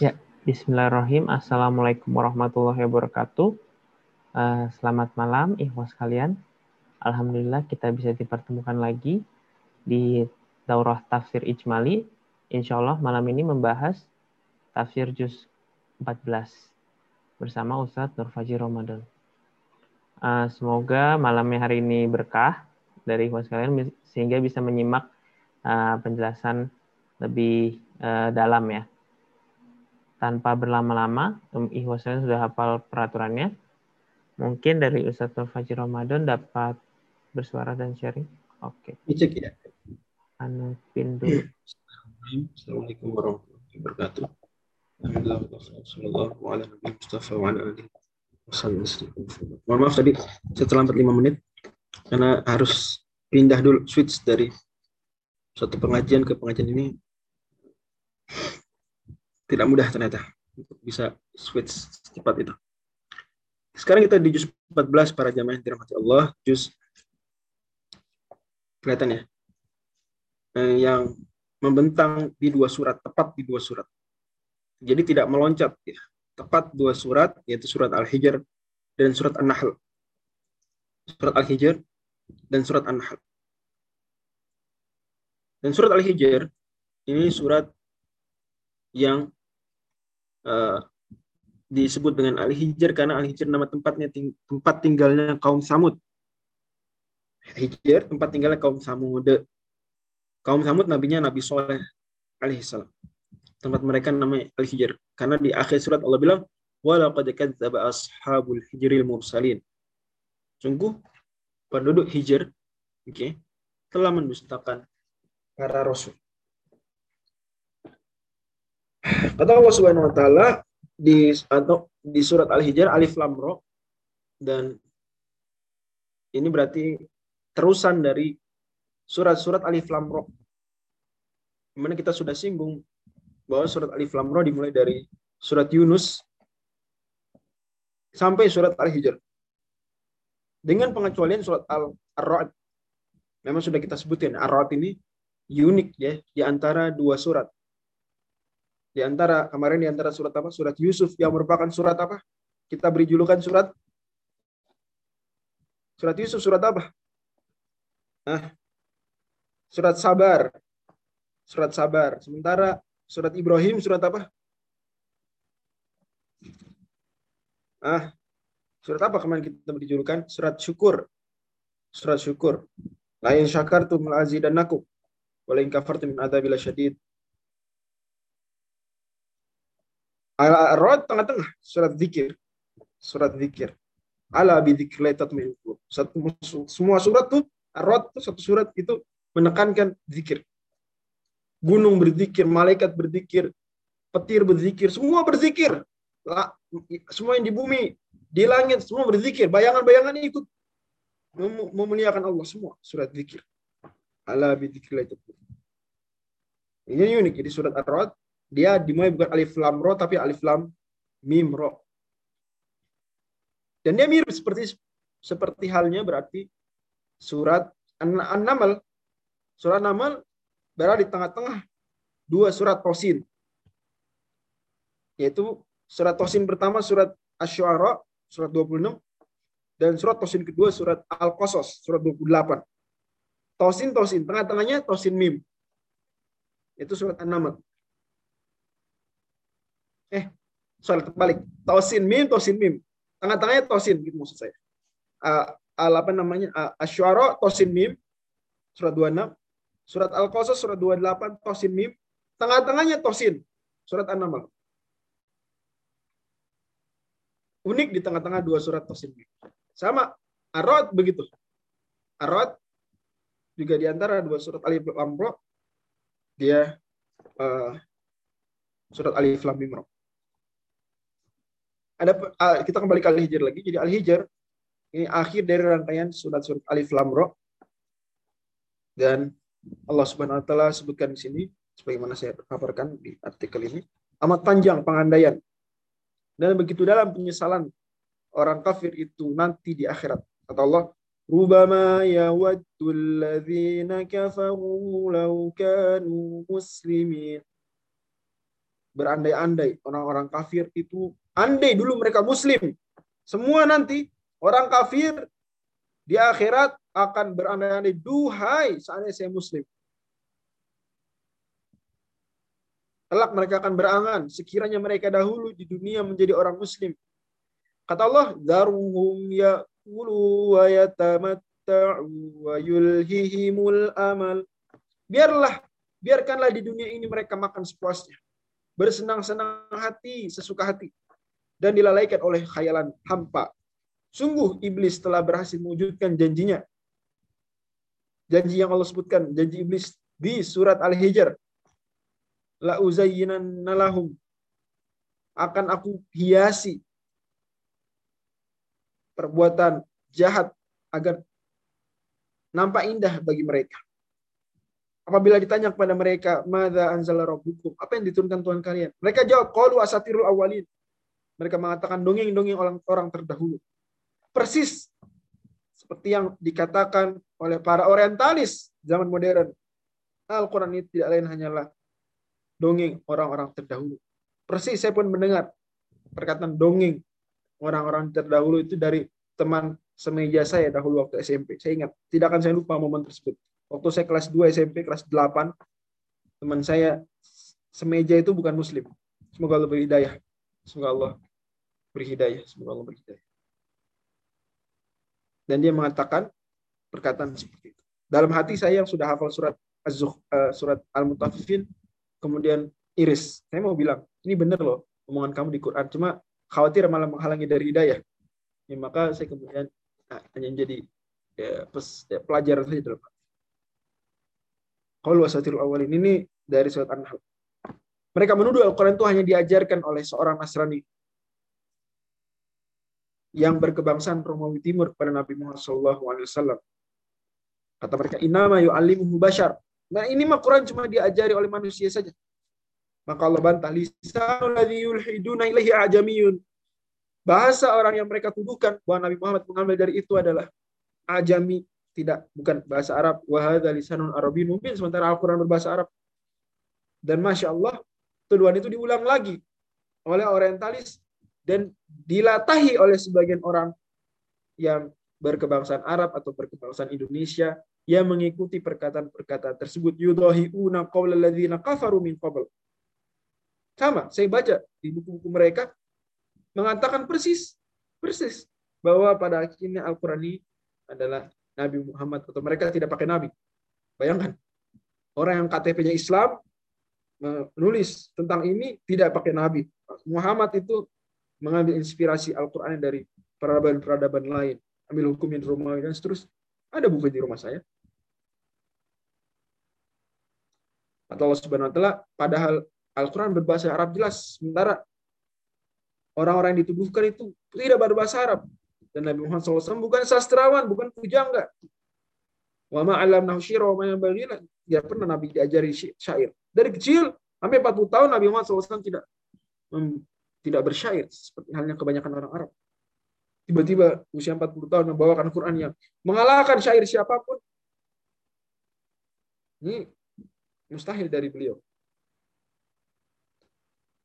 Ya, Bismillahirrahmanirrahim. Assalamualaikum warahmatullahi wabarakatuh. Uh, selamat malam, ikhwas kalian. Alhamdulillah kita bisa dipertemukan lagi di Daurah Tafsir Ijmali. Insya Allah malam ini membahas Tafsir Juz 14 bersama Ustadz Nur Fajri Ramadan. Uh, semoga malamnya hari ini berkah dari ikhwas kalian sehingga bisa menyimak uh, penjelasan lebih uh, dalam ya tanpa berlama-lama, ikhwasan sudah hafal peraturannya. Mungkin dari Ustadz Fajri Ramadan dapat bersuara dan sharing. Oke. Okay. Cek ya. Anu pintu. Assalamualaikum warahmatullahi wabarakatuh. Mohon maaf tadi saya terlambat 5 menit karena harus pindah dulu switch dari satu pengajian ke pengajian ini tidak mudah ternyata untuk bisa switch cepat itu. Sekarang kita di juz 14 para jamaah yang dirahmati Allah, juz kelihatan ya. Eh, yang membentang di dua surat, tepat di dua surat. Jadi tidak meloncat ya. Tepat dua surat yaitu surat Al-Hijr dan surat An-Nahl. Surat Al-Hijr dan surat An-Nahl. Dan surat Al-Hijr ini surat yang uh, disebut dengan Al-Hijr karena Al-Hijr nama tempatnya ting tempat tinggalnya kaum Samud. Hijr tempat tinggalnya kaum Samud. Kaum Samud nabinya Nabi Soleh alaihissalam. Tempat mereka namanya Al-Hijr karena di akhir surat Allah bilang walaqad kadzdzaba ashabul hijril mursalin. Sungguh penduduk Hijr oke okay, telah mendustakan para rasul. Kata Allah Subhanahu wa taala di atau di surat Al-Hijr alif lam ra dan ini berarti terusan dari surat-surat alif lam ra. Di mana kita sudah singgung bahwa surat alif lam ra dimulai dari surat Yunus sampai surat Al-Hijr. Dengan pengecualian surat Al-Ra'd. Memang sudah kita sebutin, Ar-Ra'd ini unik ya di antara dua surat di antara kemarin di antara surat apa? Surat Yusuf yang merupakan surat apa? Kita beri julukan surat Surat Yusuf surat apa? Nah, surat sabar. Surat sabar. Sementara surat Ibrahim surat apa? Ah, surat apa kemarin kita beri julukan? Surat syukur. Surat syukur. Lain syakartum lazidannakum. Walain kafartum min adzabil syadid. Al-Rod tengah-tengah surat zikir. Surat zikir. Ala bidzikrillah tatma'innul. Satu semua surat tuh Ar-Rod tuh satu surat itu menekankan zikir. Gunung berzikir, malaikat berzikir, petir berzikir, semua berzikir. Semua yang di bumi, di langit semua berzikir. Bayangan-bayangan ikut memuliakan Allah semua surat zikir. Ala bidzikrillah tatma'innul Ini unik. Jadi surat Ar-Rod dia dimulai bukan alif lam ro tapi alif lam mim ro. Dan dia mirip seperti seperti halnya berarti surat An-Naml. Surat An-Naml berada di tengah-tengah dua surat Tosin. Yaitu surat Tosin pertama surat Asy-Syu'ara surat 26 dan surat Tosin kedua surat Al-Qasas surat 28. Tosin Tosin tengah-tengahnya Tosin Mim. Itu surat An-Naml eh soal terbalik. Tosin mim tosin mim. Tengah-tengahnya tosin gitu maksud saya. Uh, al apa namanya? Uh, asyara tosin mim. Surat 26 surat al qasas surat 28 tosin mim. Tengah-tengahnya tosin surat an-naml unik di tengah-tengah dua surat tosin mim. Sama. Arad begitu. Arad juga di antara dua surat alif lam dia uh, surat alif lam mim ada uh, kita kembali ke Al-Hijr lagi. Jadi Al-Hijr ini akhir dari rangkaian surat-surat Alif Lam Ra. Dan Allah Subhanahu wa taala sebutkan di sini sebagaimana saya paparkan di artikel ini amat panjang pengandaian dan begitu dalam penyesalan orang kafir itu nanti di akhirat kata Allah rubama yawaddu alladhina kafaru law kanu muslimin berandai-andai orang-orang kafir itu andai dulu mereka muslim. Semua nanti orang kafir di akhirat akan berandai-andai duhai seandainya saya muslim. Kelak mereka akan berangan sekiranya mereka dahulu di dunia menjadi orang muslim. Kata Allah, "Daruhum ya'kulu wa yatamatta'u wa yulhihimul amal." Biarlah, biarkanlah di dunia ini mereka makan sepuasnya. Bersenang-senang hati, sesuka hati. Dan dilalaikan oleh khayalan hampa. Sungguh iblis telah berhasil mewujudkan janjinya. Janji yang Allah sebutkan, janji iblis di surat Al-Hijr la uzayyinanna lahum akan aku hiasi perbuatan jahat agar nampak indah bagi mereka. Apabila ditanya kepada mereka, "Madza anzala rabbukum?" Apa yang diturunkan Tuhan kalian? Mereka jawab, "Qalu asatirul awwalin." Mereka mengatakan dongeng-dongeng orang-orang terdahulu. Persis seperti yang dikatakan oleh para orientalis zaman modern. Al-Quran ini tidak lain hanyalah dongeng orang-orang terdahulu. Persis saya pun mendengar perkataan dongeng orang-orang terdahulu itu dari teman semeja saya dahulu waktu SMP. Saya ingat, tidak akan saya lupa momen tersebut. Waktu saya kelas 2 SMP, kelas 8, teman saya semeja itu bukan muslim. Semoga beri hidayah. Semoga Allah beri hidayah. Semoga Allah beri hidayah. Dan dia mengatakan perkataan seperti itu. Dalam hati saya yang sudah hafal surat Az-Zuh, uh, surat Al-Mutaffifin, kemudian iris. Saya mau bilang, ini benar loh omongan kamu di Quran. Cuma khawatir malah menghalangi dari hidayah. Ya, maka saya kemudian nah, hanya jadi ya, pes, ya, pelajaran saja dalam hati. Kalau wasatirul awalin ini dari surat An-Nahl. Mereka menuduh Al-Quran itu hanya diajarkan oleh seorang Nasrani yang berkebangsaan Romawi Timur kepada Nabi Muhammad SAW. Kata mereka, inama yu'allimuhu bashar. Nah ini mah Quran cuma diajari oleh manusia saja. Maka Allah bantah, lisanul yulhiduna ajamiyun. Bahasa orang yang mereka tuduhkan bahwa Nabi Muhammad mengambil dari itu adalah ajami, tidak bukan bahasa Arab. Wa hadza lisanun arabiyyun mungkin sementara Al-Qur'an berbahasa Arab. Dan Masya Allah, tuduhan itu diulang lagi oleh orientalis dan dilatahi oleh sebagian orang yang berkebangsaan Arab atau berkebangsaan Indonesia yang mengikuti perkataan-perkataan tersebut yudahiuna ladzina kafaru min. Sama, saya baca di buku-buku mereka mengatakan persis persis bahwa pada akhirnya Al-Qur'an ini adalah Nabi Muhammad atau mereka tidak pakai nabi. Bayangkan, orang yang KTP-nya Islam menulis tentang ini tidak pakai nabi. Muhammad itu mengambil inspirasi Al-Qur'an dari peradaban-peradaban lain, ambil hukum yang Romawi dan seterusnya. Ada buku di rumah saya. Atau Allah Subhanahu wa taala padahal Al-Qur'an berbahasa Arab jelas, sementara orang-orang yang dituduhkan itu tidak berbahasa Arab. Dan Nabi Muhammad SAW bukan sastrawan, bukan pujangga. Wa ma'alam nahusyira wa ma'yam Tidak pernah Nabi diajari syair. Dari kecil, sampai 40 tahun Nabi Muhammad SAW tidak tidak bersyair. Seperti halnya kebanyakan orang Arab tiba-tiba usia 40 tahun membawakan Quran yang mengalahkan syair siapa pun. Ini mustahil dari beliau.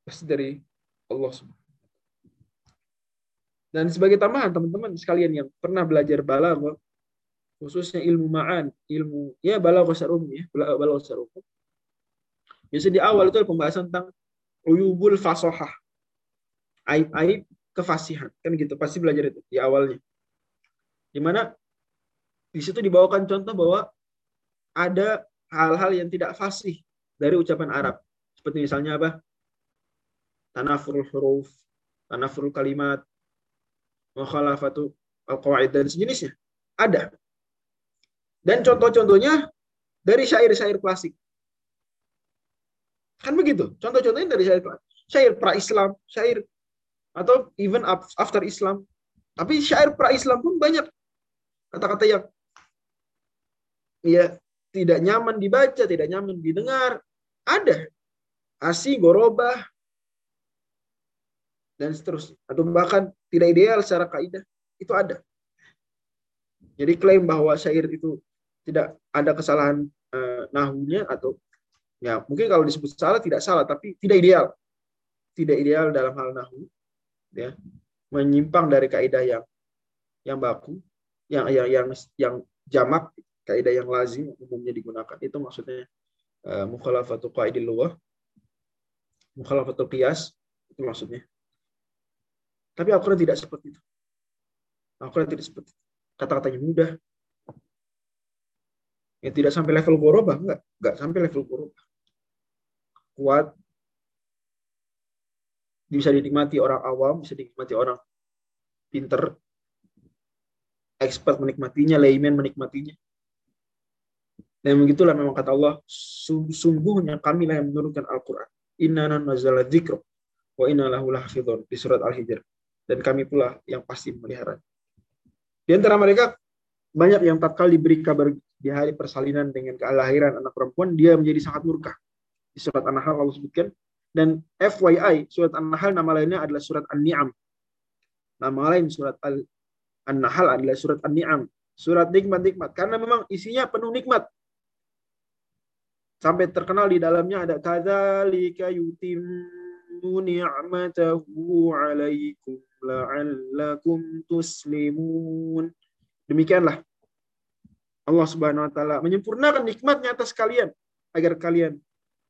Pasti dari Allah Dan sebagai tambahan teman-teman sekalian yang pernah belajar balaghah khususnya ilmu ma'an, ilmu ya balaghah secara ya, balaghah secara. Biasanya di awal itu ada pembahasan tentang uyubul fasohah. Aib-aib kefasihan. Kan gitu pasti belajar itu di awalnya. Di mana di situ dibawakan contoh bahwa ada hal-hal yang tidak fasih dari ucapan Arab. Seperti misalnya apa? Tanafurul huruf tanafurul kalimat mukhalafatu al-qawaid dan sejenisnya. Ada dan contoh-contohnya dari syair-syair klasik kan begitu contoh-contohnya dari syair klasik syair pra-Islam syair atau even after Islam. Tapi syair pra-Islam pun banyak kata-kata yang ya tidak nyaman dibaca, tidak nyaman didengar. Ada. Asi, gorobah, dan seterusnya. Atau bahkan tidak ideal secara kaidah. Itu ada. Jadi klaim bahwa syair itu tidak ada kesalahan uh, nahunya atau ya mungkin kalau disebut salah tidak salah tapi tidak ideal. tidak ideal dalam hal nahu, ya, menyimpang dari kaidah yang yang baku, yang yang yang yang jamak, kaidah yang lazim umumnya digunakan. Itu maksudnya uh, mukhalafatul qaidil lughah, mukhalafatul qiyas itu maksudnya. Tapi Al-Quran tidak seperti itu. Al-Quran tidak seperti. Kata-katanya mudah. Ya, tidak sampai level goroba, enggak. Enggak sampai level goroba. Kuat. Bisa dinikmati orang awam, bisa dinikmati orang pinter. Expert menikmatinya, layman menikmatinya. Dan begitulah memang kata Allah, sungguhnya kamilah yang menurunkan Al-Quran. Inna nazala dzikra wa inna lahu lahfidhun di surat Al-Hijr dan kami pula yang pasti memelihara. Di antara mereka banyak yang tatkala diberi kabar di hari persalinan dengan kelahiran anak perempuan, dia menjadi sangat murka. Di surat An-Nahl Allah sebutkan. Dan FYI, surat An-Nahl nama lainnya adalah surat An-Ni'am. Nama lain surat An-Nahl adalah surat An-Ni'am. Surat nikmat-nikmat. Karena memang isinya penuh nikmat. Sampai terkenal di dalamnya ada kadzalika yutim ni'matahu 'alaikum la'allakum tuslimun. Demikianlah Allah Subhanahu wa taala menyempurnakan nikmatnya atas kalian agar kalian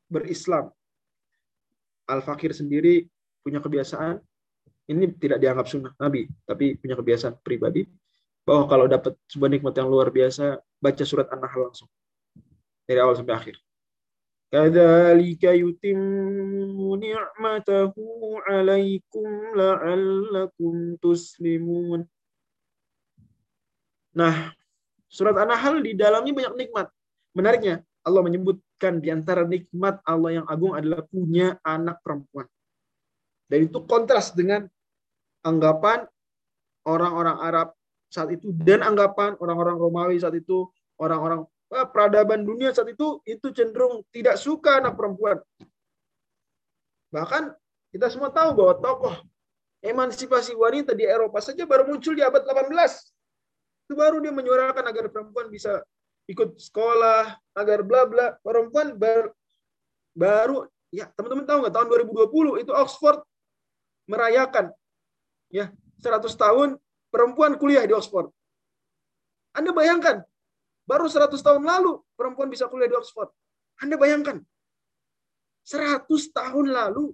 berislam. Al-Fakir sendiri punya kebiasaan ini tidak dianggap sunnah Nabi, tapi punya kebiasaan pribadi bahwa kalau dapat sebuah nikmat yang luar biasa, baca surat An-Nahl langsung dari awal sampai akhir. Kadzalika yutimmu ni'matahu 'alaikum la'allakum tuslimun. Nah, surat An-Nahl di dalamnya banyak nikmat. Menariknya, Allah menyebutkan di antara nikmat Allah yang agung adalah punya anak perempuan. Dan itu kontras dengan anggapan orang-orang Arab saat itu dan anggapan orang-orang Romawi saat itu, orang-orang peradaban dunia saat itu itu cenderung tidak suka anak perempuan. Bahkan kita semua tahu bahwa tokoh emansipasi wanita di Eropa saja baru muncul di abad 18. Itu baru dia menyuarakan agar perempuan bisa ikut sekolah, agar bla bla. Perempuan baru, baru ya teman-teman tahu nggak tahun 2020 itu Oxford merayakan ya 100 tahun perempuan kuliah di Oxford. Anda bayangkan Baru 100 tahun lalu perempuan bisa kuliah di Oxford. Anda bayangkan. 100 tahun lalu.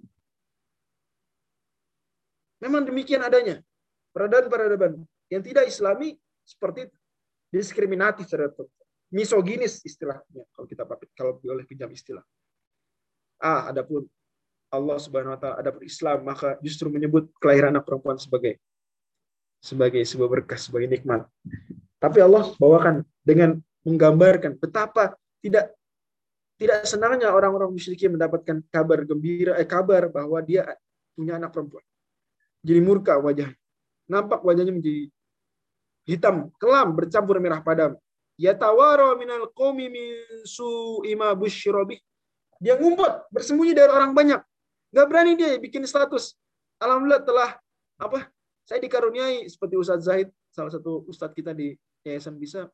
Memang demikian adanya. Peradaban-peradaban yang tidak islami seperti itu. Diskriminatif terhadap misoginis istilahnya kalau kita kalau boleh pinjam istilah. Ah, adapun Allah Subhanahu wa taala adapun Islam maka justru menyebut kelahiran anak perempuan sebagai sebagai sebuah berkah, sebagai nikmat. Tapi Allah bawakan dengan menggambarkan betapa tidak tidak senangnya orang-orang musyrikin mendapatkan kabar gembira eh kabar bahwa dia punya anak perempuan. Jadi murka wajahnya. Nampak wajahnya menjadi hitam, kelam, bercampur merah padam. Ya tawaro minal qawmi min su'ima busyirabi. Dia ngumpet, bersembunyi dari orang banyak. Gak berani dia bikin status. Alhamdulillah telah apa? Saya dikaruniai seperti Ustadz Zahid, salah satu ustadz kita di yayasan bisa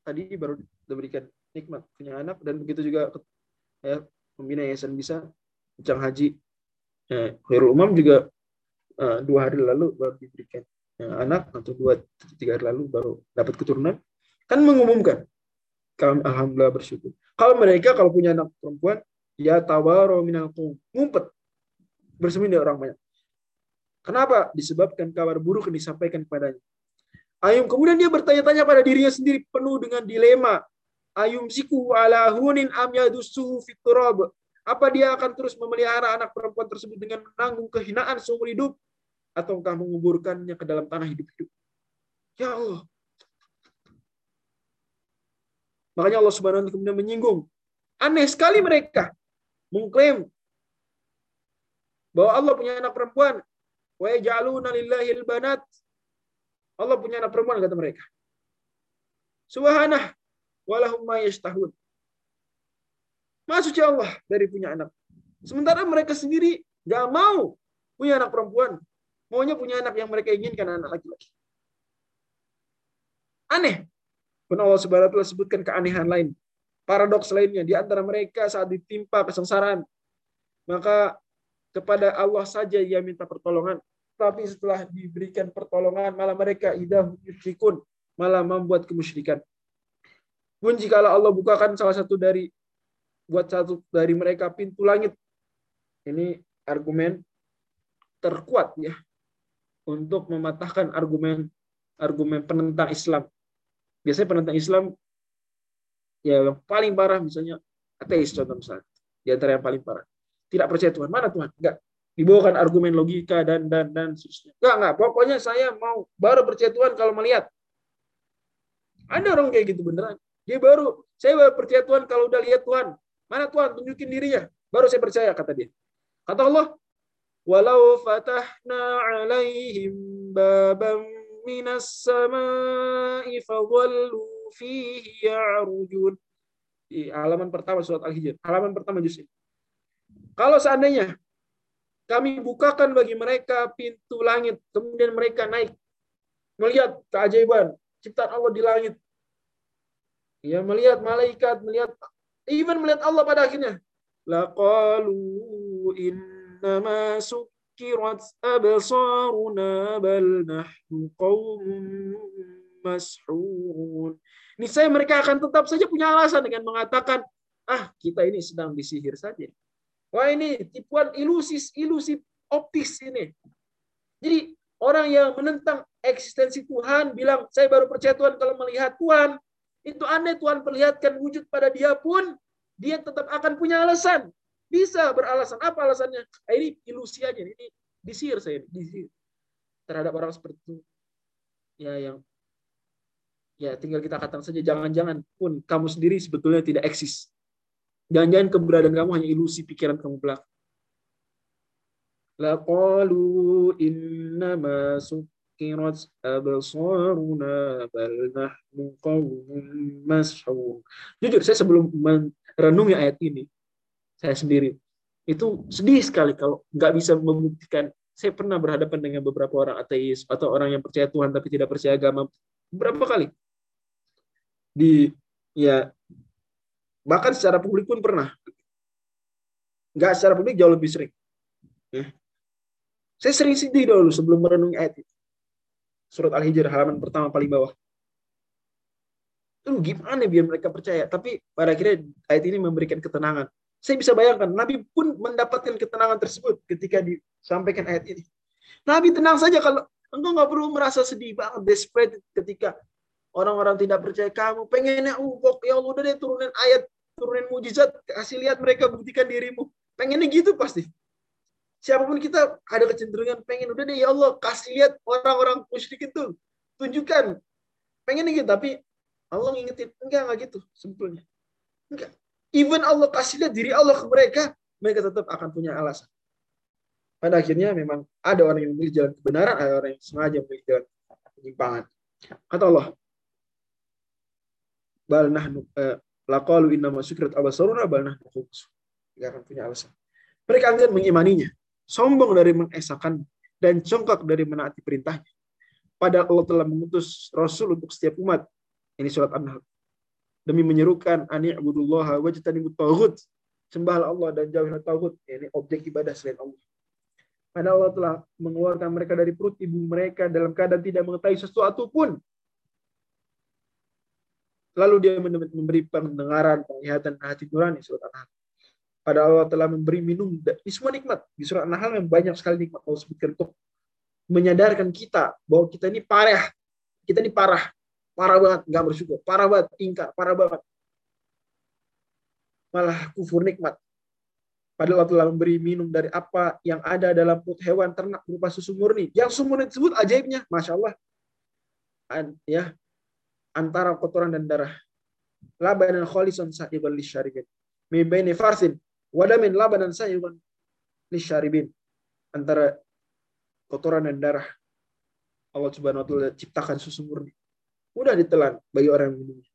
tadi baru diberikan nikmat punya anak dan begitu juga ya pembina yayasan bisa Ucang Haji ya, Khairul Umam juga uh, dua hari lalu baru diberikan anak atau dua tiga hari lalu baru dapat keturunan kan mengumumkan. Kami alhamdulillah bersyukur. Kalau mereka kalau punya anak perempuan ya tawaro minal ngumpet. Bersembunyi orang banyak. Kenapa? Disebabkan kabar buruk yang disampaikan kepadanya. Ayum kemudian dia bertanya-tanya pada dirinya sendiri penuh dengan dilema. Ayum siku ala hunin am fiturab. Apa dia akan terus memelihara anak perempuan tersebut dengan menanggung kehinaan seumur hidup ataukah menguburkannya ke dalam tanah hidup-hidup? Ya Allah. Makanya Allah Subhanahu wa taala menyinggung. Aneh sekali mereka mengklaim bahwa Allah punya anak perempuan. Wa yaj'aluna lillahi banat Allah punya anak perempuan kata mereka. Subhanah walahum ma yashtahun. Maksudnya Allah dari punya anak. Sementara mereka sendiri gak mau punya anak perempuan. Maunya punya anak yang mereka inginkan anak laki-laki. Aneh. Pun Allah subhanahu sebutkan keanehan lain. Paradoks lainnya. Di antara mereka saat ditimpa kesengsaraan. Maka kepada Allah saja ia minta pertolongan. Tapi setelah diberikan pertolongan, malah mereka idah yusyrikun, malah membuat kemusyrikan. Pun jika Allah bukakan salah satu dari buat satu dari mereka pintu langit. Ini argumen terkuat ya untuk mematahkan argumen argumen penentang Islam. Biasanya penentang Islam ya yang paling parah misalnya ateis contoh misalnya di antara yang paling parah. Tidak percaya Tuhan. Mana Tuhan? Enggak. Dibawakan argumen logika dan dan dan seterusnya. Enggak enggak. Pokoknya saya mau baru percaya Tuhan kalau melihat. Ada orang kayak gitu beneran. Dia baru saya baru percaya Tuhan kalau udah lihat Tuhan. Mana Tuhan? Tunjukin dirinya. Baru saya percaya kata dia. Kata Allah walau fatahna alaihim babam minas sama'i fadhallu fihi ya'rujun. Di halaman pertama surat Al-Hijr. Halaman pertama juz ini. Kalau seandainya kami bukakan bagi mereka pintu langit, kemudian mereka naik melihat keajaiban ciptaan Allah di langit. Ya, melihat malaikat, melihat even melihat Allah pada akhirnya. Laqalu innama sukkirat absaruna bal nahnu qaumun mashhurun. Niscaya mereka akan tetap saja punya alasan dengan mengatakan, ah kita ini sedang disihir saja. Wah ini tipuan ilusi ilusi optis ini. Jadi orang yang menentang eksistensi Tuhan bilang saya baru percaya Tuhan kalau melihat Tuhan. Itu aneh Tuhan perlihatkan wujud pada dia pun dia tetap akan punya alasan. Bisa beralasan. Apa alasannya? Ah, ini ilusi aja. Ini disihir saya. Disihir. Terhadap orang seperti itu. Ya yang ya tinggal kita katakan saja jangan-jangan pun kamu sendiri sebetulnya tidak eksis. Jangan-jangan keberadaan kamu hanya ilusi pikiran kamu belaka. Laqalu innama. Jujur saya sebelum merenungi ayat ini saya sendiri. Itu sedih sekali kalau nggak bisa membuktikan. Saya pernah berhadapan dengan beberapa orang ateis atau orang yang percaya Tuhan tapi tidak percaya agama. Berapa kali. Di ya bahkan secara publik pun pernah. Nggak secara publik jauh lebih sering. Ya. saya sering sedih dulu sebelum merenungi ayat itu. Surat al-hijr halaman pertama paling bawah. Itu gimana biar mereka percaya? Tapi pada akhirnya ayat ini memberikan ketenangan saya bisa bayangkan Nabi pun mendapatkan ketenangan tersebut ketika disampaikan ayat ini. Nabi tenang saja kalau engkau nggak perlu merasa sedih banget desperate ketika orang-orang tidak percaya kamu. Pengennya uh ya Allah udah deh turunin ayat turunin mujizat kasih lihat mereka buktikan dirimu. Pengennya gitu pasti. Siapa pun kita ada kecenderungan pengen udah deh ya Allah kasih lihat orang-orang musyrik itu tunjukkan. Pengen gitu tapi Allah ngingetin enggak enggak gitu sebetulnya enggak even Allah kasih lihat diri Allah ke mereka mereka tetap akan punya alasan pada akhirnya memang ada orang yang memilih jalan kebenaran ada orang yang sengaja memilih jalan penyimpangan kata Allah bal nahnu eh, laqalu inna masukrat abasaruna bal nahnu. Tidak akan punya alasan. Mereka enggan mengimaninya, sombong dari mengesahkan dan congkak dari menaati perintahnya. Padahal Allah telah mengutus Rasul untuk setiap umat. Ini surat An-Nahl. Demi menyerukan ani abudullah wa jatanibu tauhid. Sembahlah Allah dan jauhilah tauhid. Ini objek ibadah selain Allah. Padahal Allah telah mengeluarkan mereka dari perut ibu mereka dalam keadaan tidak mengetahui sesuatu pun Lalu dia memberi pendengaran, penglihatan, hati nurani surat An-Nahl. Pada Allah telah memberi minum ini semua nikmat. Di surat An-Nahl yang banyak sekali nikmat Allah sebutkan untuk menyadarkan kita bahwa kita ini parah. Kita ini parah. Parah banget, nggak bersyukur. Parah banget, ingkar, parah banget. Malah kufur nikmat. Padahal Allah telah memberi minum dari apa yang ada dalam perut hewan ternak berupa susu murni. Yang susu murni tersebut ajaibnya, Masya Allah. Ya, antara kotoran dan darah. Labanan khalisan sa'iban lisyaribin. Min baini farsin wadamin labanan sa'iban lisyaribin. Antara kotoran dan darah. Allah Subhanahu wa taala ciptakan susu murni. Mudah ditelan bagi orang yang minumnya.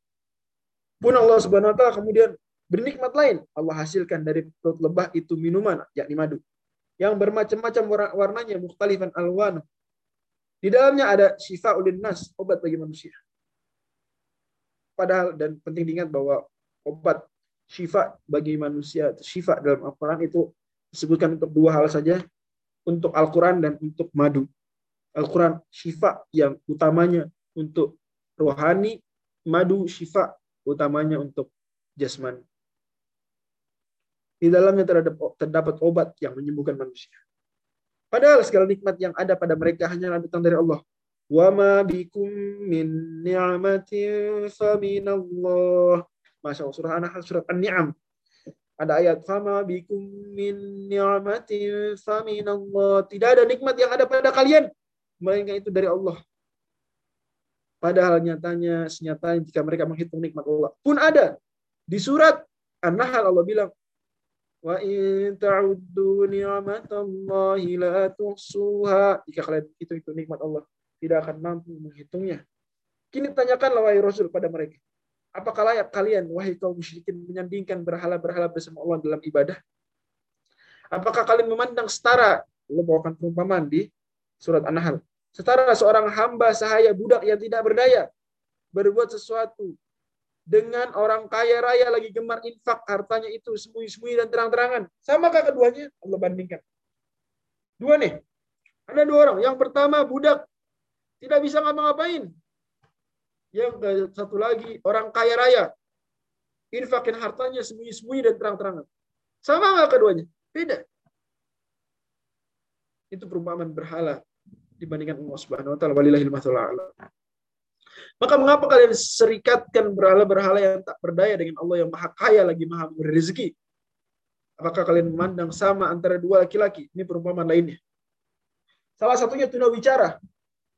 Pun Allah Subhanahu wa taala kemudian bernikmat lain. Allah hasilkan dari perut lebah itu minuman, yakni madu. Yang bermacam-macam warnanya, mukhtalifan alwanu. Di dalamnya ada syifa ulin nas, obat bagi manusia. Padahal dan penting diingat bahwa obat syifa bagi manusia, syifa dalam Al-Quran itu disebutkan untuk dua hal saja, untuk Al-Quran dan untuk madu. Al-Quran syifa yang utamanya untuk rohani, madu syifa utamanya untuk jasmani. Di dalamnya terdapat, obat yang menyembuhkan manusia. Padahal segala nikmat yang ada pada mereka hanya datang dari Allah. Wa ma bikum min ni'matin faminallah. Masya Allah, surah An-Nahl, surat An-Ni'am. Ada ayat, Fama bikum min ni'matin faminallah. Tidak ada nikmat yang ada pada kalian. Melainkan itu dari Allah. Padahal nyatanya, senyatanya jika mereka menghitung nikmat Allah. Pun ada. Di surat An-Nahl Allah bilang, Wa in ta'uddu ni'matallahi la tuhsuha. Jika kalian itu itu nikmat Allah, tidak akan mampu menghitungnya. Kini tanyakanlah wahai Rasul pada mereka. Apakah layak kalian, wahai kaum musyrikin, menyandingkan berhala-berhala bersama Allah dalam ibadah? Apakah kalian memandang setara? Allah bawakan perumpamaan di surat An-Nahl. Setara seorang hamba sahaya budak yang tidak berdaya berbuat sesuatu dengan orang kaya raya lagi gemar infak hartanya itu sembunyi-sembunyi dan terang-terangan. Samakah keduanya? Allah bandingkan. Dua nih. Ada dua orang. Yang pertama budak tidak bisa ngapa-ngapain. Yang satu lagi orang kaya raya. Infakin hartanya sembunyi-sembunyi dan terang-terangan. Sama nggak keduanya? Beda. Itu perumpamaan berhala dibandingkan Allah Subhanahu wa taala. Walillahil maka mengapa kalian serikatkan berhala-berhala yang tak berdaya dengan Allah yang maha kaya lagi maha memberi rezeki? Apakah kalian memandang sama antara dua laki-laki? Ini perumpamaan lainnya. Salah satunya tuna bicara.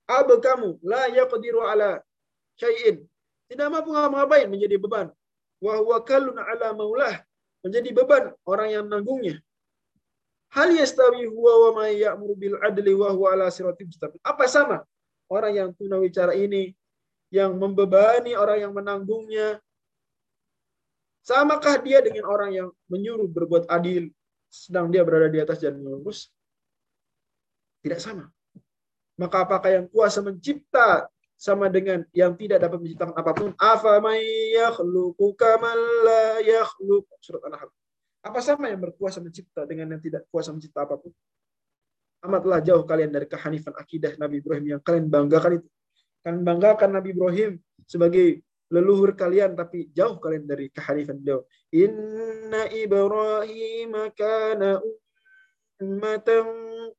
Aba kamu la yaqdiru ala syai'in. Tidak mampu ngapain menjadi beban. Wa huwa kallun ala maulah. Menjadi beban orang yang menanggungnya. Hal yastawi huwa wa ma ya'muru bil adli wa huwa ala siratim Apa sama orang yang tuna bicara ini yang membebani orang yang menanggungnya. Samakah dia dengan orang yang menyuruh berbuat adil sedang dia berada di atas jalan yang lurus? Tidak sama. Maka apakah yang kuasa mencipta sama dengan yang tidak dapat menciptakan apa pun? Afa yakhluqu kamal la yakhluq. Surat An-Nahl. Apa sama yang berkuasa mencipta dengan yang tidak kuasa mencipta apa pun? Amatlah jauh kalian dari kehanifan akidah Nabi Ibrahim yang kalian banggakan itu. Kalian banggakan Nabi Ibrahim sebagai leluhur kalian tapi jauh kalian dari kehanifan beliau. Inna Ibrahim kana ummatan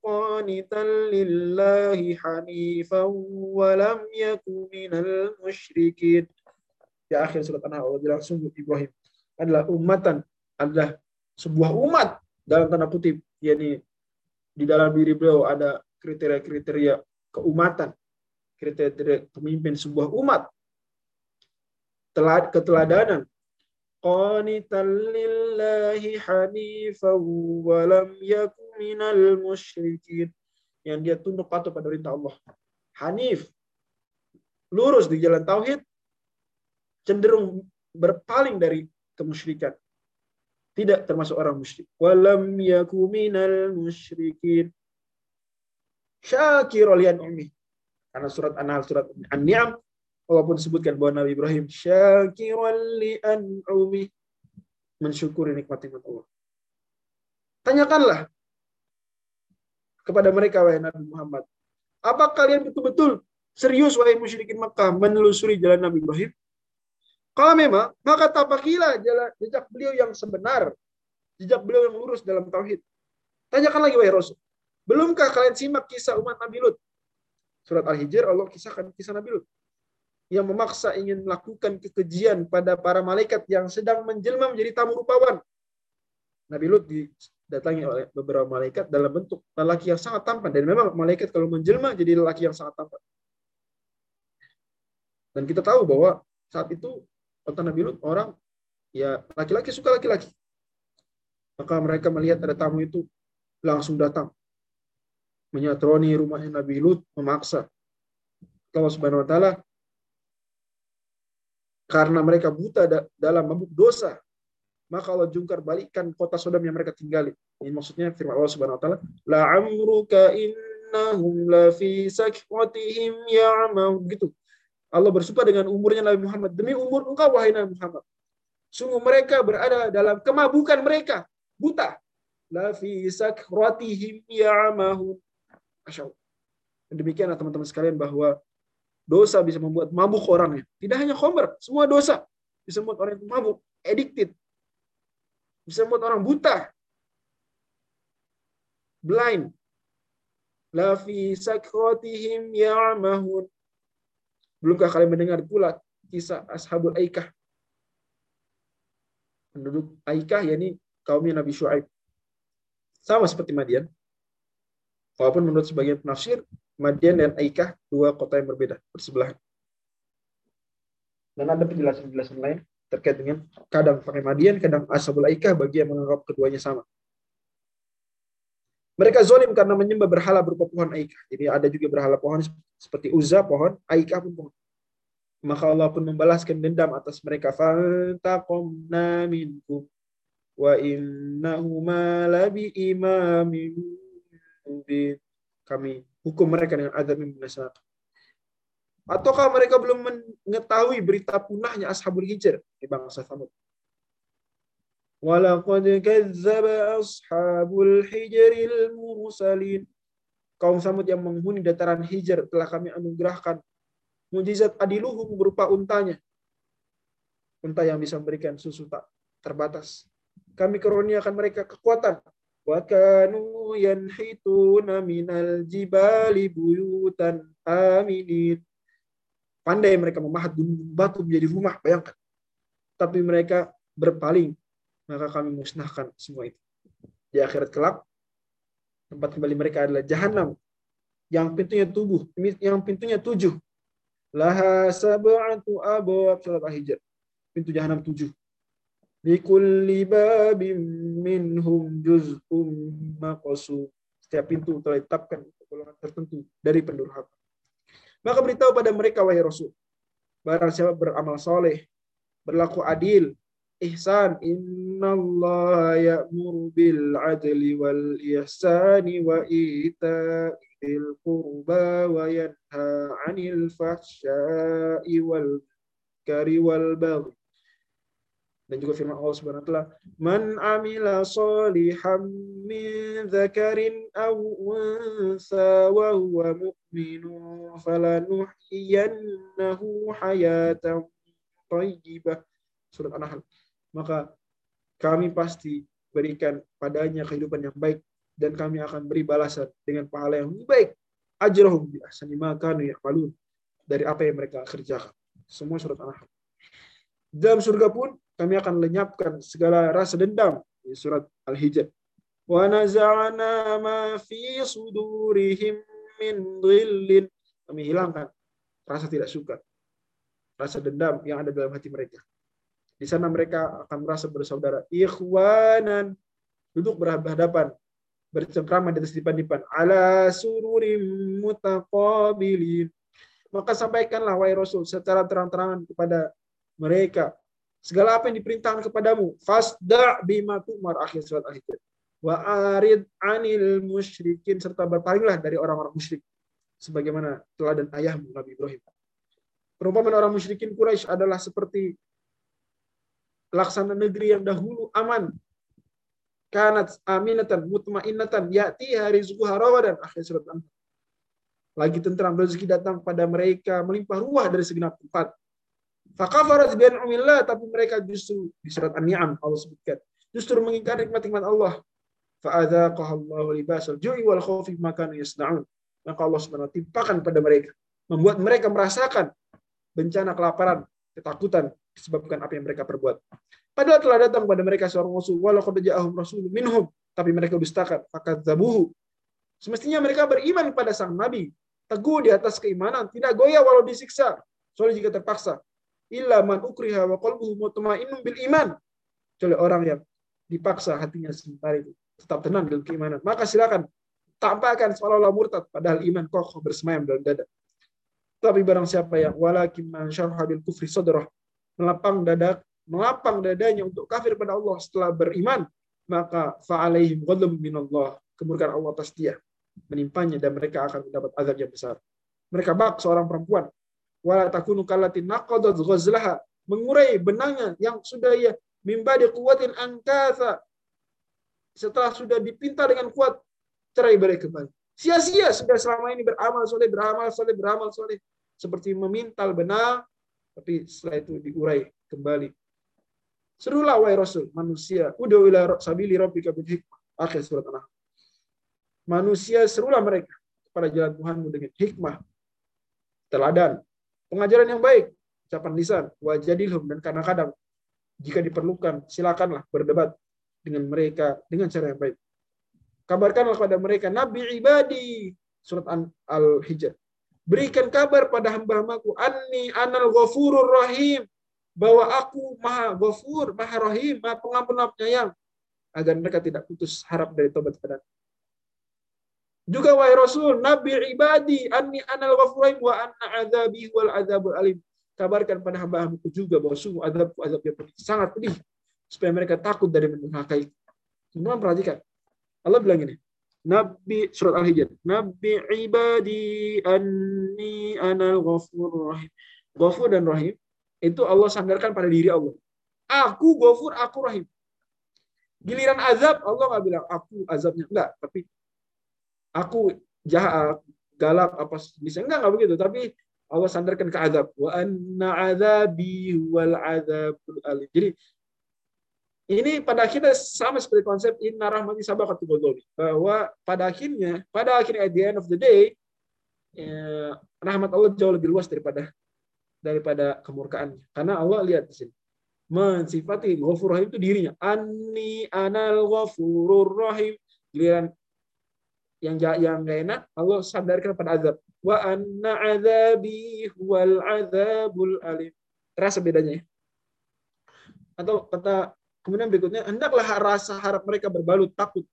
qanitan lillahi hanifan wa lam yakun minal musyrikin. Di akhir surat An-Nahl Allah bilang sungguh Ibrahim adalah ummatan, adalah sebuah umat dalam tanda kutip, yakni di dalam diri beliau ada kriteria-kriteria keumatan kriteria pemimpin sebuah umat. Telat keteladanan. Qanitan lillahi hanifan wa lam musyrikin. Yang dia tunduk patuh pada perintah Allah. Hanif. Lurus di jalan tauhid. Cenderung berpaling dari kemusyrikan tidak termasuk orang musyrik walam yakum minal musyrikin syakir lian ummi karena surat An-Nahl, surat An-Ni'am, walaupun disebutkan bahwa Nabi Ibrahim syakiran li an'umi mensyukuri nikmat-nikmat Allah. Tanyakanlah kepada mereka wahai Nabi Muhammad, apa kalian betul-betul serius wahai musyrikin Makkah menelusuri jalan Nabi Ibrahim? Kalau memang, maka tapakilah jejak beliau yang sebenar, jejak beliau yang lurus dalam tauhid. Tanyakan lagi wahai Rasul, belumkah kalian simak kisah umat Nabi Lut Surat Al-Hijr Allah kisahkan kisah Nabi Lut yang memaksa ingin melakukan kekejian pada para malaikat yang sedang menjelma menjadi tamu rupawan. Nabi Lut didatangi oleh beberapa malaikat dalam bentuk lelaki yang sangat tampan dan memang malaikat kalau menjelma jadi lelaki yang sangat tampan. Dan kita tahu bahwa saat itu kota Nabi Lut orang ya laki-laki suka laki-laki. Maka mereka melihat ada tamu itu langsung datang menyatroni rumahnya Nabi Lut memaksa Allah Subhanahu wa taala karena mereka buta dalam mabuk dosa maka Allah jungkar balikkan kota Sodom yang mereka tinggali. Ini maksudnya firman Allah Subhanahu wa taala, la amruka innahum la fi sakratihim ya'maun gitu. Allah bersumpah dengan umurnya Nabi Muhammad, demi umur engkau wahai Nabi Muhammad. Sungguh mereka berada dalam kemabukan mereka, buta. la fi sakratihim ya'mahun. Masya Allah. Demikianlah teman-teman sekalian bahwa dosa bisa membuat mabuk orangnya. Tidak hanya khomer, semua dosa bisa membuat orang itu mabuk, addicted. Bisa membuat orang buta. Blind. La sakratihim ya'mahun. Belumkah kalian mendengar pula kisah Ashabul Aikah? Penduduk Aikah, yakni kaumnya Nabi Shu'aib. Sama seperti Madian. Walaupun menurut sebagian penafsir, Madian dan Aikah dua kota yang berbeda, bersebelahan. Dan ada penjelasan-penjelasan lain terkait dengan kadang pakai Madian, kadang Ashabul Aikah bagi yang menganggap keduanya sama. Mereka zolim karena menyembah berhala berupa pohon Aikah. Jadi ada juga berhala pohon seperti Uzza pohon, Aikah pun pohon. Maka Allah pun membalaskan dendam atas mereka. Fantaqomna minkum wa innahuma labi imamin. Kami hukum mereka dengan azab yang menyesalkan. Ataukah mereka belum mengetahui berita punahnya Ashabul Hijr di bangsa Samud? Walaqad kazzaba ashabul hijril mursalin. Kaum Samud yang menghuni dataran Hijr telah kami anugerahkan mujizat adiluhum berupa untanya. Unta yang bisa memberikan susu tak terbatas. Kami karuniakan mereka kekuatan. Wa kanu yanhituna minal jibali buyutan aminin. Pandai mereka memahat gunung batu menjadi rumah, bayangkan. Tapi mereka berpaling, maka kami musnahkan semua itu. Di akhirat kelak, tempat kembali mereka adalah jahanam yang pintunya tubuh, yang pintunya tujuh. Laha sab'atu abwab surat Al-Hijr. Pintu jahanam tujuh. Likulli babim minhum juz'um maqsum. Setiap pintu telah ditetapkan golongan tertentu dari pendurhaka. Maka beritahu pada mereka, wahai Rasul, barang siapa beramal soleh, berlaku adil, ihsan, innallaha ya'muru bil adli wal ihsani wa ita'il qurba wa yanha 'anil fahsya'i wal kari wal baghi. Dan juga firman Allah Subhanahu wa taala man amila salihan min dzakarin aw unsa wa huwa mu'minun falanuhyiyannahu hayatan thayyibah surat An-Nahl maka kami pasti berikan padanya kehidupan yang baik dan kami akan beri balasan dengan pahala yang lebih baik ajrahum bi ahsani ma kanu ya'malun dari apa yang mereka kerjakan semua surat An-Nahl dalam surga pun kami akan lenyapkan segala rasa dendam di surat Al-Hijr. Wa naza'na ma fi sudurihim min dhillin. Kami hilangkan rasa tidak suka, rasa dendam yang ada dalam hati mereka. Di sana mereka akan merasa bersaudara. Ikhwanan duduk berhadapan, bercengkrama di atas dipan-dipan. Ala sururim mutaqabilin. Maka sampaikanlah wahai Rasul secara terang-terangan kepada mereka segala apa yang diperintahkan kepadamu fasda bima tu'mar akhir surat al-hijr wa arid anil musyrikin serta berpalinglah dari orang-orang musyrik sebagaimana teladan ayahmu Nabi Ibrahim perumpamaan orang musyrikin Quraisy adalah seperti laksana negeri yang dahulu aman kanat aminatan mutmainnatan yati rizquha rawadan akhir surat al lagi tentram rezeki datang pada mereka melimpah ruah dari segenap tempat Fakafarat bi umillah tapi mereka justru di surat An-Ni'am Allah sebutkan justru mengingkari nikmat-nikmat Allah. Fa'adzaqaha Allah libasal ju'i wal khawfi makanu yasna'un. Maka Allah Subhanahu timpakan pada mereka, membuat mereka merasakan bencana kelaparan, ketakutan disebabkan apa yang mereka perbuat. Padahal telah datang pada mereka seorang rasul, walau ja'ahum rasul minhum, tapi mereka dustakan, fakadzabuhu. Semestinya mereka beriman pada sang nabi, teguh di atas keimanan, tidak goyah walau disiksa, soalnya jika terpaksa illa man ukriha wa qalbuhu mutmainnun bil iman. Kecuali orang yang dipaksa hatinya sementara itu tetap tenang dalam keimanan. Maka silakan tampakkan seolah-olah murtad padahal iman kokoh bersemayam dalam dada. Tapi barang siapa yang walakin man syarha bil kufri sadrah melapang dada melapang dadanya untuk kafir pada Allah setelah beriman, maka fa'alaihim ghadab minallah. Kemurkaan Allah atas dia menimpanya dan mereka akan mendapat azab yang besar. Mereka bak seorang perempuan wala takunu kallati naqadat mengurai benangnya yang sudah ya mimba di kuatin angkasa setelah sudah dipinta dengan kuat, cerai berai kembali. Sia-sia sudah selama ini beramal soleh, beramal soleh, beramal soleh. Seperti memintal benang, tapi setelah itu diurai kembali. Serulah wahai Rasul, manusia. Udah ila sabili rabbika bil hikmah. Akhir surat an Manusia serulah mereka kepada jalan Tuhanmu dengan hikmah, teladan, pengajaran yang baik, ucapan lisan, wajadilhum dan kadang-kadang jika diperlukan silakanlah berdebat dengan mereka dengan cara yang baik. Kabarkanlah kepada mereka Nabi ibadi surat Al-Hijr. Berikan kabar pada hamba-hambaku anni anal ghafurur rahim bahwa aku maha ghafur, maha rahim, maha pengampun, maha penyayang agar mereka tidak putus harap dari tobat kepada juga wahai Rasul, Nabi ibadi anni anal ghafur wa anna azabi wal azabul alim. Kabarkan pada hamba-hambaku juga bahwa sungguh azabku azab yang pedih, sangat pedih supaya mereka takut dari mendurhakai. Semua perhatikan. Allah bilang ini. Nabi surat Al-Hijr. Nabi ibadi anni anal ghafur rahim. Ghafur dan rahim itu Allah sandarkan pada diri Allah. Aku ghafur, aku rahim. Giliran azab Allah nggak bilang aku azabnya enggak, tapi aku jahat, galak apa bisa enggak enggak begitu, tapi Allah sandarkan ke azab. Wa anna azabi wal azabul alim. Jadi ini pada akhirnya sama seperti konsep inna rahmati ghadabi bahwa pada akhirnya pada akhirnya at the end of the day ya, rahmat Allah jauh lebih luas daripada daripada kemurkaannya karena Allah lihat di sini mensifati ghafur rahim itu dirinya. Anni anal ghafurur rahim. Giliran yang yang gak enak Allah sadarkan pada azab. Wa anna azabi wal azabul alim. Terasa bedanya ya? atau kata Kemudian berikutnya, hendaklah rasa harap mereka berbalut takut,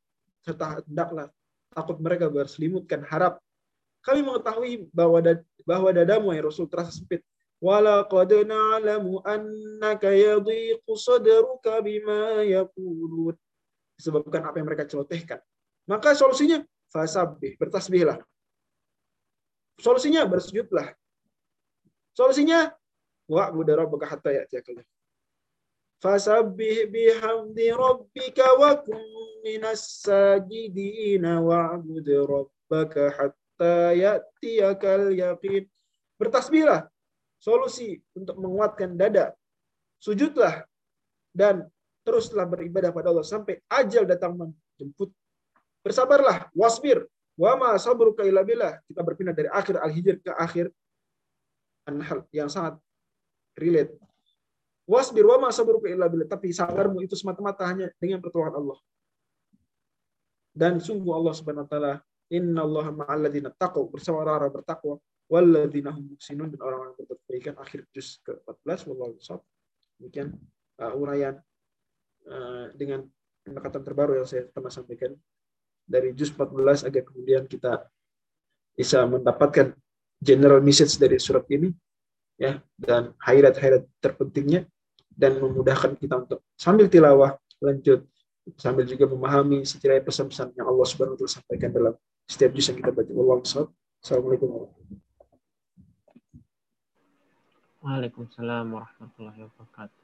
serta hendaklah takut mereka berselimutkan harap. Kami mengetahui bahwa bahwa dadamu ya Rasul terasa sempit. Walaqad na'lamu annaka yadhiqu sadruka bima yaqulun. Disebabkan apa yang mereka celotehkan. Maka solusinya fasabbih, bertasbihlah. Solusinya bersujudlah. Solusinya wa'budu rabbaka hatta ya'tiyakal Fasabbih bihamdi rabbika wa kun minas sajidina wa'bud rabbaka hatta ya'tiyakal yaqin. Bertasbihlah. Solusi untuk menguatkan dada. Sujudlah dan teruslah beribadah pada Allah sampai ajal datang menjemput. Bersabarlah, wasbir. Wa ma sabruka illa billah. Kita berpindah dari akhir Al-Hijr ke akhir An-Nahl yang sangat relate Wasbir wa ma sabruka illa billah. Tapi sabarmu itu semata-mata hanya dengan pertolongan Allah. Dan sungguh Allah Subhanahu wa taala, Inna ma'al ladzina taqaw bersama orang-orang bertakwa walladzina hum muhsinun dan orang-orang berbuat kebaikan akhir juz ke-14 wallahu a'lam. Demikian uh, uraian uh, dengan pendekatan terbaru yang saya pernah sampaikan dari juz 14 agar kemudian kita bisa mendapatkan general message dari surat ini ya dan highlight-highlight terpentingnya dan memudahkan kita untuk sambil tilawah lanjut sambil juga memahami secara pesan-pesan yang Allah Subhanahu wa taala sampaikan dalam setiap juz yang kita baca. Wallahu Assalamualaikum warahmatullahi Waalaikumsalam warahmatullahi wabarakatuh.